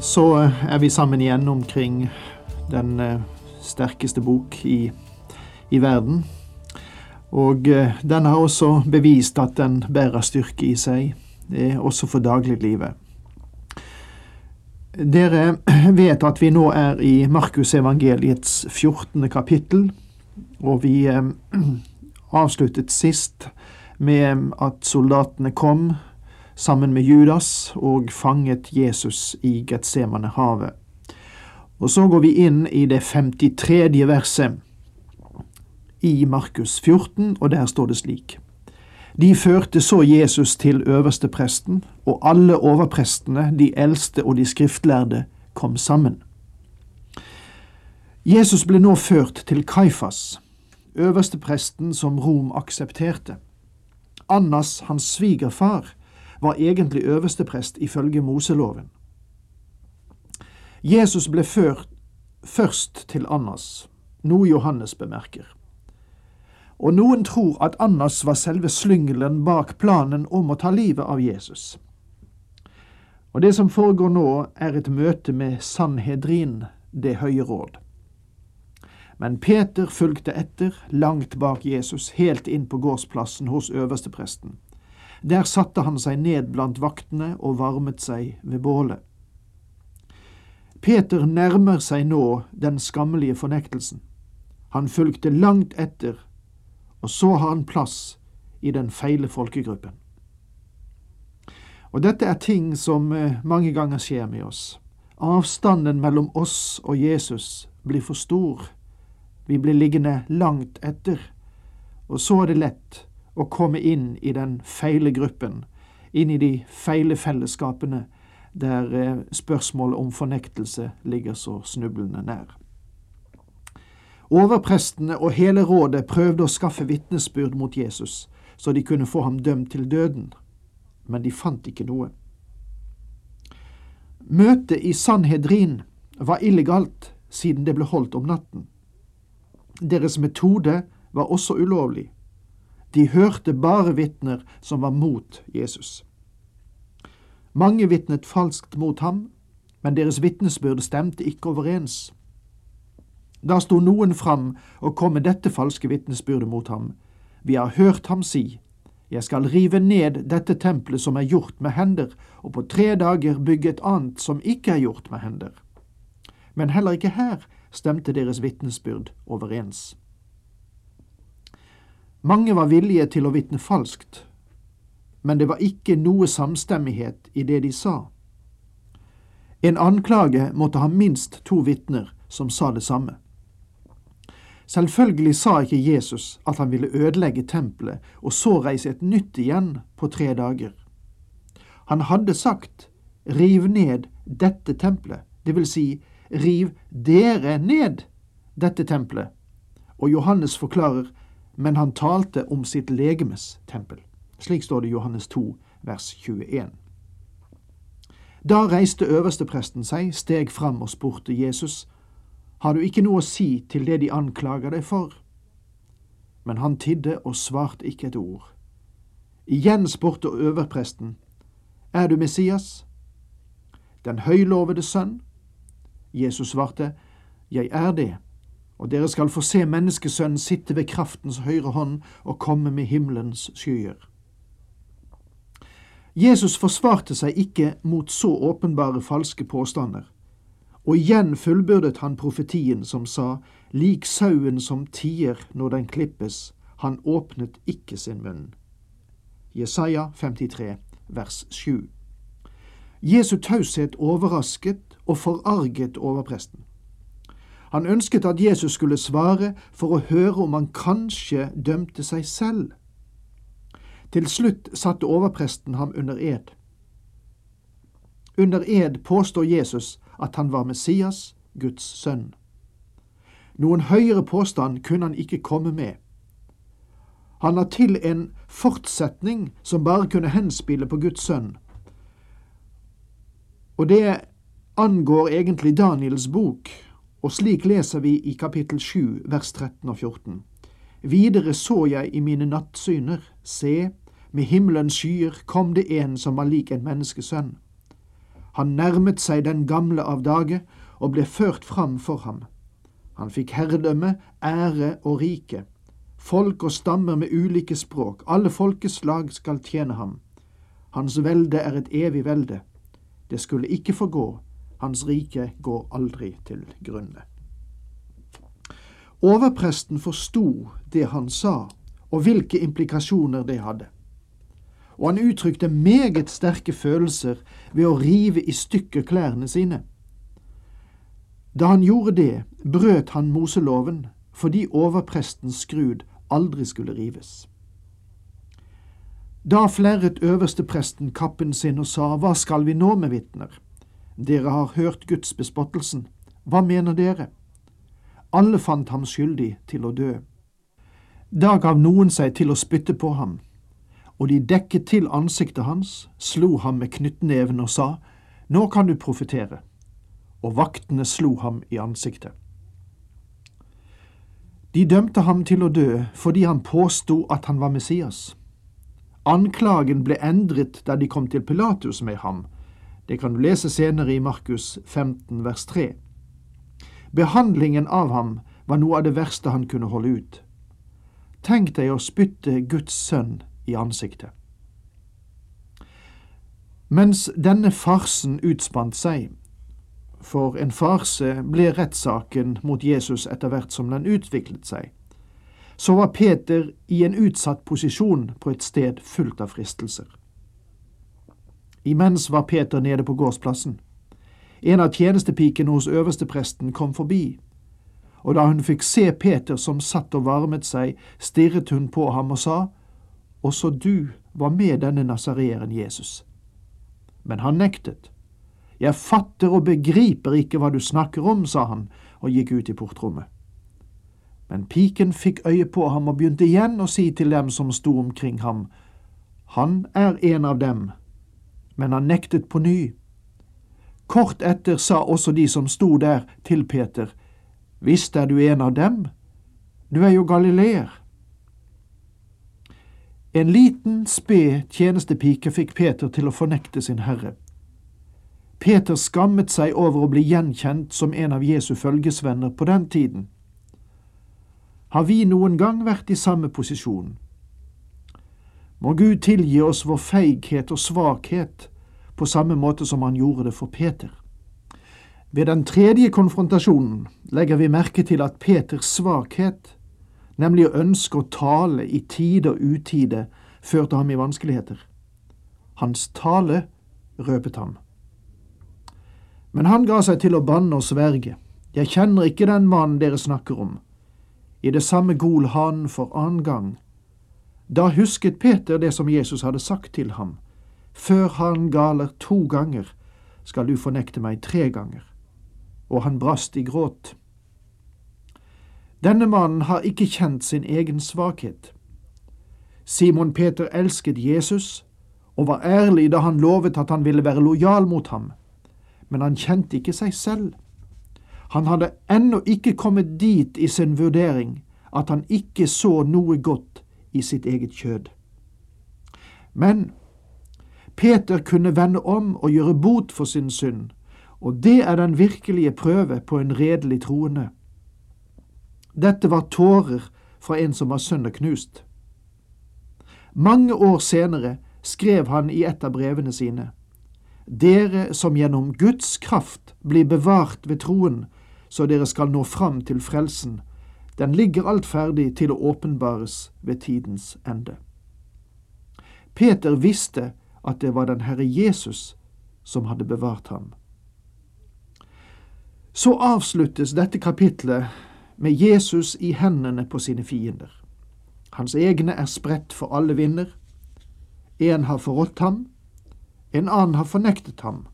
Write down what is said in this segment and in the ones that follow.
Så eh, er vi sammen igjen omkring den eh, sterkeste bok i, i verden. Og eh, den har også bevist at den bærer styrke i seg, også for dagliglivet. Dere vet at vi nå er i Markusevangeliets 14. kapittel, og vi avsluttet sist med at soldatene kom sammen med Judas og fanget Jesus i Getsemane-havet. Og så går vi inn i det 53. verset i Markus 14, og der står det slik. De førte så Jesus til øverstepresten, og alle overprestene, de eldste og de skriftlærde, kom sammen. Jesus ble nå ført til Kaifas, øverstepresten som Rom aksepterte. Annas, hans svigerfar, var egentlig øversteprest ifølge Moseloven. Jesus ble ført først til Annas, noe Johannes bemerker. Og noen tror at Annas var selve slyngelen bak planen om å ta livet av Jesus. Og det som foregår nå, er et møte med Sanhedrin, det høye råd. Men Peter fulgte etter, langt bak Jesus, helt inn på gårdsplassen hos øverstepresten. Der satte han seg ned blant vaktene og varmet seg ved bålet. Peter nærmer seg nå den skammelige fornektelsen. Han fulgte langt etter, og så har han plass i den feile folkegruppen. Og dette er ting som eh, mange ganger skjer med oss. Avstanden mellom oss og Jesus blir for stor. Vi blir liggende langt etter, og så er det lett å komme inn i den feile gruppen, inn i de feile fellesskapene der eh, spørsmålet om fornektelse ligger så snublende nær. Overprestene og hele rådet prøvde å skaffe vitnesbyrd mot Jesus, så de kunne få ham dømt til døden, men de fant ikke noe. Møtet i Sanhedrin var illegalt siden det ble holdt om natten. Deres metode var også ulovlig. De hørte bare vitner som var mot Jesus. Mange vitnet falskt mot ham, men deres vitnesbyrd stemte ikke overens. Da sto noen fram og kom med dette falske vitnesbyrdet mot ham. Vi har hørt ham si, Jeg skal rive ned dette tempelet som er gjort med hender, og på tre dager bygge et annet som ikke er gjort med hender. Men heller ikke her stemte deres vitnesbyrd overens. Mange var villige til å vitne falskt, men det var ikke noe samstemmighet i det de sa. En anklage måtte ha minst to vitner som sa det samme. Selvfølgelig sa ikke Jesus at han ville ødelegge tempelet og så reise et nytt igjen på tre dager. Han hadde sagt riv ned dette tempelet, det vil si riv dere ned dette tempelet, og Johannes forklarer men han talte om sitt legemes tempel. Slik står det i Johannes 2, vers 21. Da reiste øverstepresten seg, steg fram og spurte Jesus, Har du ikke noe å si til det de anklager deg for? Men han tidde og svarte ikke et ord. Igjen spurte øverpresten, Er du Messias? Den høylovede sønn? Jesus svarte, Jeg er det og dere skal få se menneskesønnen sitte ved kraftens høyre hånd og komme med himmelens skyer. Jesus forsvarte seg ikke mot så åpenbare falske påstander, og igjen fullbyrdet han profetien som sa, lik sauen som tier når den klippes, han åpnet ikke sin munn. Jesaja 53, vers 7. Jesu taushet overrasket og forarget overpresten. Han ønsket at Jesus skulle svare for å høre om han kanskje dømte seg selv. Til slutt satte overpresten ham under ed. Under ed påstår Jesus at han var Messias, Guds sønn. Noen høyere påstand kunne han ikke komme med. Han la til en fortsetning som bare kunne henspille på Guds sønn. Og det angår egentlig Daniels bok, og slik leser vi i kapittel 7, vers 13 og 14. Videre så jeg i mine nattsyner, se, med himmelens skyer kom det en som var lik en menneskesønn. Han nærmet seg den gamle av dage og ble ført fram for ham. Han fikk herredømme, ære og rike. Folk og stammer med ulike språk, alle folkeslag skal tjene ham. Hans velde er et evig velde. Det skulle ikke forgå, hans rike går aldri til grunne. Overpresten forsto det han sa, og hvilke implikasjoner det hadde. Og han uttrykte meget sterke følelser ved å rive i stykker klærne sine. Da han gjorde det, brøt han Moseloven fordi overprestens skrud aldri skulle rives. Da flerret øverstepresten kappen sin og sa, Hva skal vi nå med vitner? Dere har hørt gudsbespottelsen. Hva mener dere? Alle fant ham skyldig til å dø. Da gav noen seg til å spytte på ham, og de dekket til ansiktet hans, slo ham med knyttneven og sa, Nå kan du profetere. Og vaktene slo ham i ansiktet. De dømte ham til å dø fordi han påsto at han var Messias. Anklagen ble endret da de kom til Pilatus med ham. Det kan du lese senere i Markus 15 vers 3. Behandlingen av ham var noe av det verste han kunne holde ut. Tenk deg å spytte Guds sønn i ansiktet. Mens denne farsen utspant seg, for en farse ble rettssaken mot Jesus etter hvert som den utviklet seg, så var Peter i en utsatt posisjon på et sted fullt av fristelser. Imens var Peter nede på gårdsplassen. En av tjenestepikene hos øverstepresten kom forbi, og da hun fikk se Peter som satt og varmet seg, stirret hun på ham og sa, Også du var med denne nasareeren Jesus. Men han nektet. Jeg fatter og begriper ikke hva du snakker om, sa han og gikk ut i portrommet. Men piken fikk øye på ham og begynte igjen å si til dem som sto omkring ham, Han er en av dem. Men han nektet på ny. Kort etter sa også de som sto der, til Peter, Visst er du en av dem? Du er jo galileer. En liten, sped tjenestepike fikk Peter til å fornekte sin herre. Peter skammet seg over å bli gjenkjent som en av Jesu følgesvenner på den tiden. Har vi noen gang vært i samme posisjon? Må Gud tilgi oss vår feighet og svakhet på samme måte som han gjorde det for Peter. Ved den tredje konfrontasjonen legger vi merke til at Peters svakhet, nemlig å ønske å tale i tide og utide, førte ham i vanskeligheter. Hans tale røpet ham. Men han ga seg til å banne og sverge. Jeg kjenner ikke den mannen dere snakker om. I det samme gol han for annen gang. Da husket Peter det som Jesus hadde sagt til ham. Før han galer to ganger, skal du fornekte meg tre ganger. Og han brast i gråt. Denne mannen har ikke kjent sin egen svakhet. Simon Peter elsket Jesus og var ærlig da han lovet at han ville være lojal mot ham, men han kjente ikke seg selv. Han hadde ennå ikke kommet dit i sin vurdering at han ikke så noe godt i sitt eget kjød. Men Peter kunne vende om og gjøre bot for sin synd, og det er den virkelige prøve på en redelig troende. Dette var tårer fra en som var sønderknust. Mange år senere skrev han i et av brevene sine, Dere som gjennom Guds kraft blir bevart ved troen, så dere skal nå fram til frelsen, den ligger alt ferdig til å åpenbares ved tidens ende. Peter visste at det var den Herre Jesus som hadde bevart ham. Så avsluttes dette kapitlet med Jesus i hendene på sine fiender. Hans egne er spredt for alle vinder. En har forrådt ham, en annen har fornektet ham.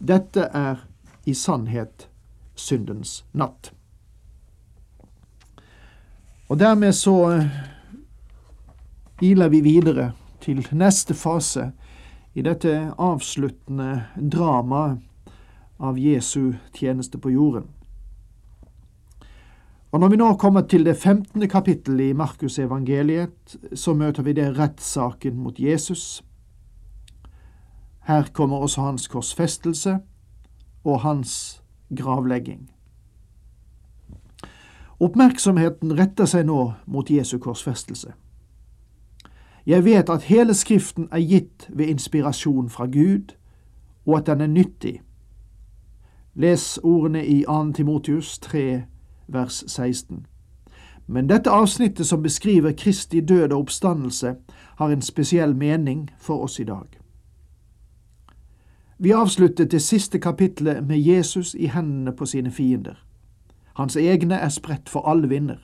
Dette er i sannhet syndens natt. Og dermed så eh, iler vi videre til neste fase i dette avsluttende dramaet av Jesu tjeneste på jorden. Og Når vi nå kommer til det femtende kapittelet i Markus evangeliet, så møter vi det rettssaken mot Jesus. Her kommer også hans korsfestelse og hans gravlegging. Oppmerksomheten retter seg nå mot Jesu korsfestelse. Jeg vet at hele Skriften er gitt ved inspirasjon fra Gud, og at den er nyttig. Les ordene i 2. Timotius 3, vers 16. Men dette avsnittet som beskriver Kristi død og oppstandelse, har en spesiell mening for oss i dag. Vi avsluttet det siste kapitlet med Jesus i hendene på sine fiender. Hans egne er spredt for alle vinder.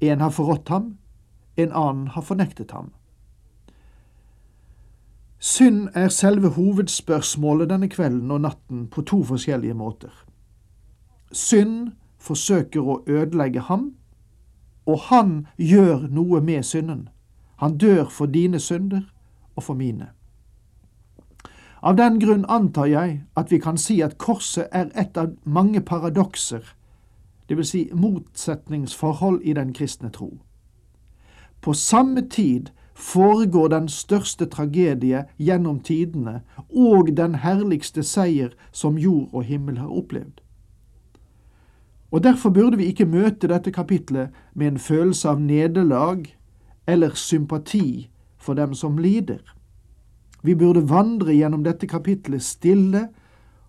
En har forrådt ham, en annen har fornektet ham. Synd er selve hovedspørsmålet denne kvelden og natten på to forskjellige måter. Synd forsøker å ødelegge ham, og han gjør noe med synden. Han dør for dine synder og for mine. Av den grunn antar jeg at vi kan si at korset er et av mange paradokser, dvs. Si motsetningsforhold i den kristne tro. På samme tid foregår den største tragedie gjennom tidene og den herligste seier som jord og himmel har opplevd. Og Derfor burde vi ikke møte dette kapitlet med en følelse av nederlag eller sympati for dem som lider. Vi burde vandre gjennom dette kapitlet stille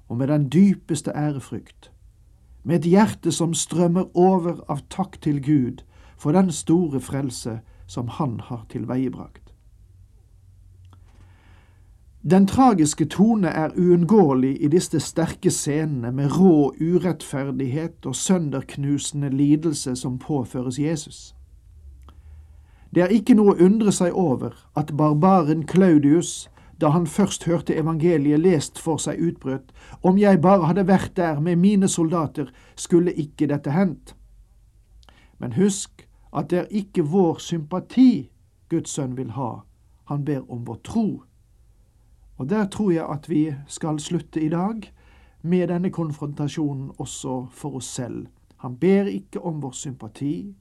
og med den dypeste ærefrykt, med et hjerte som strømmer over av takk til Gud for den store frelse som han har tilveiebrakt. Den tragiske tone er uunngåelig i disse sterke scenene med rå urettferdighet og sønderknusende lidelse som påføres Jesus. Det er ikke noe å undre seg over at barbaren Claudius, da han først hørte evangeliet lest for seg, utbrøt om jeg bare hadde vært der med mine soldater, skulle ikke dette hendt. Men husk at det er ikke vår sympati Guds sønn vil ha, han ber om vår tro. Og der tror jeg at vi skal slutte i dag, med denne konfrontasjonen også for oss selv. Han ber ikke om vår sympati,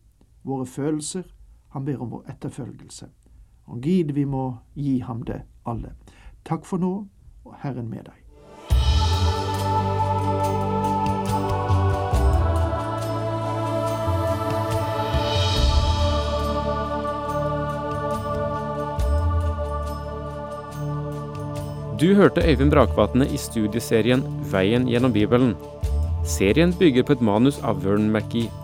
våre følelser, han ber om vår etterfølgelse. Og gid vi må gi ham det alle. Takk for nå, og Herren med deg. Du hørte Øyvind Brakvatne i studieserien Veien gjennom Bibelen. Serien bygger på et manus av Vern McGee.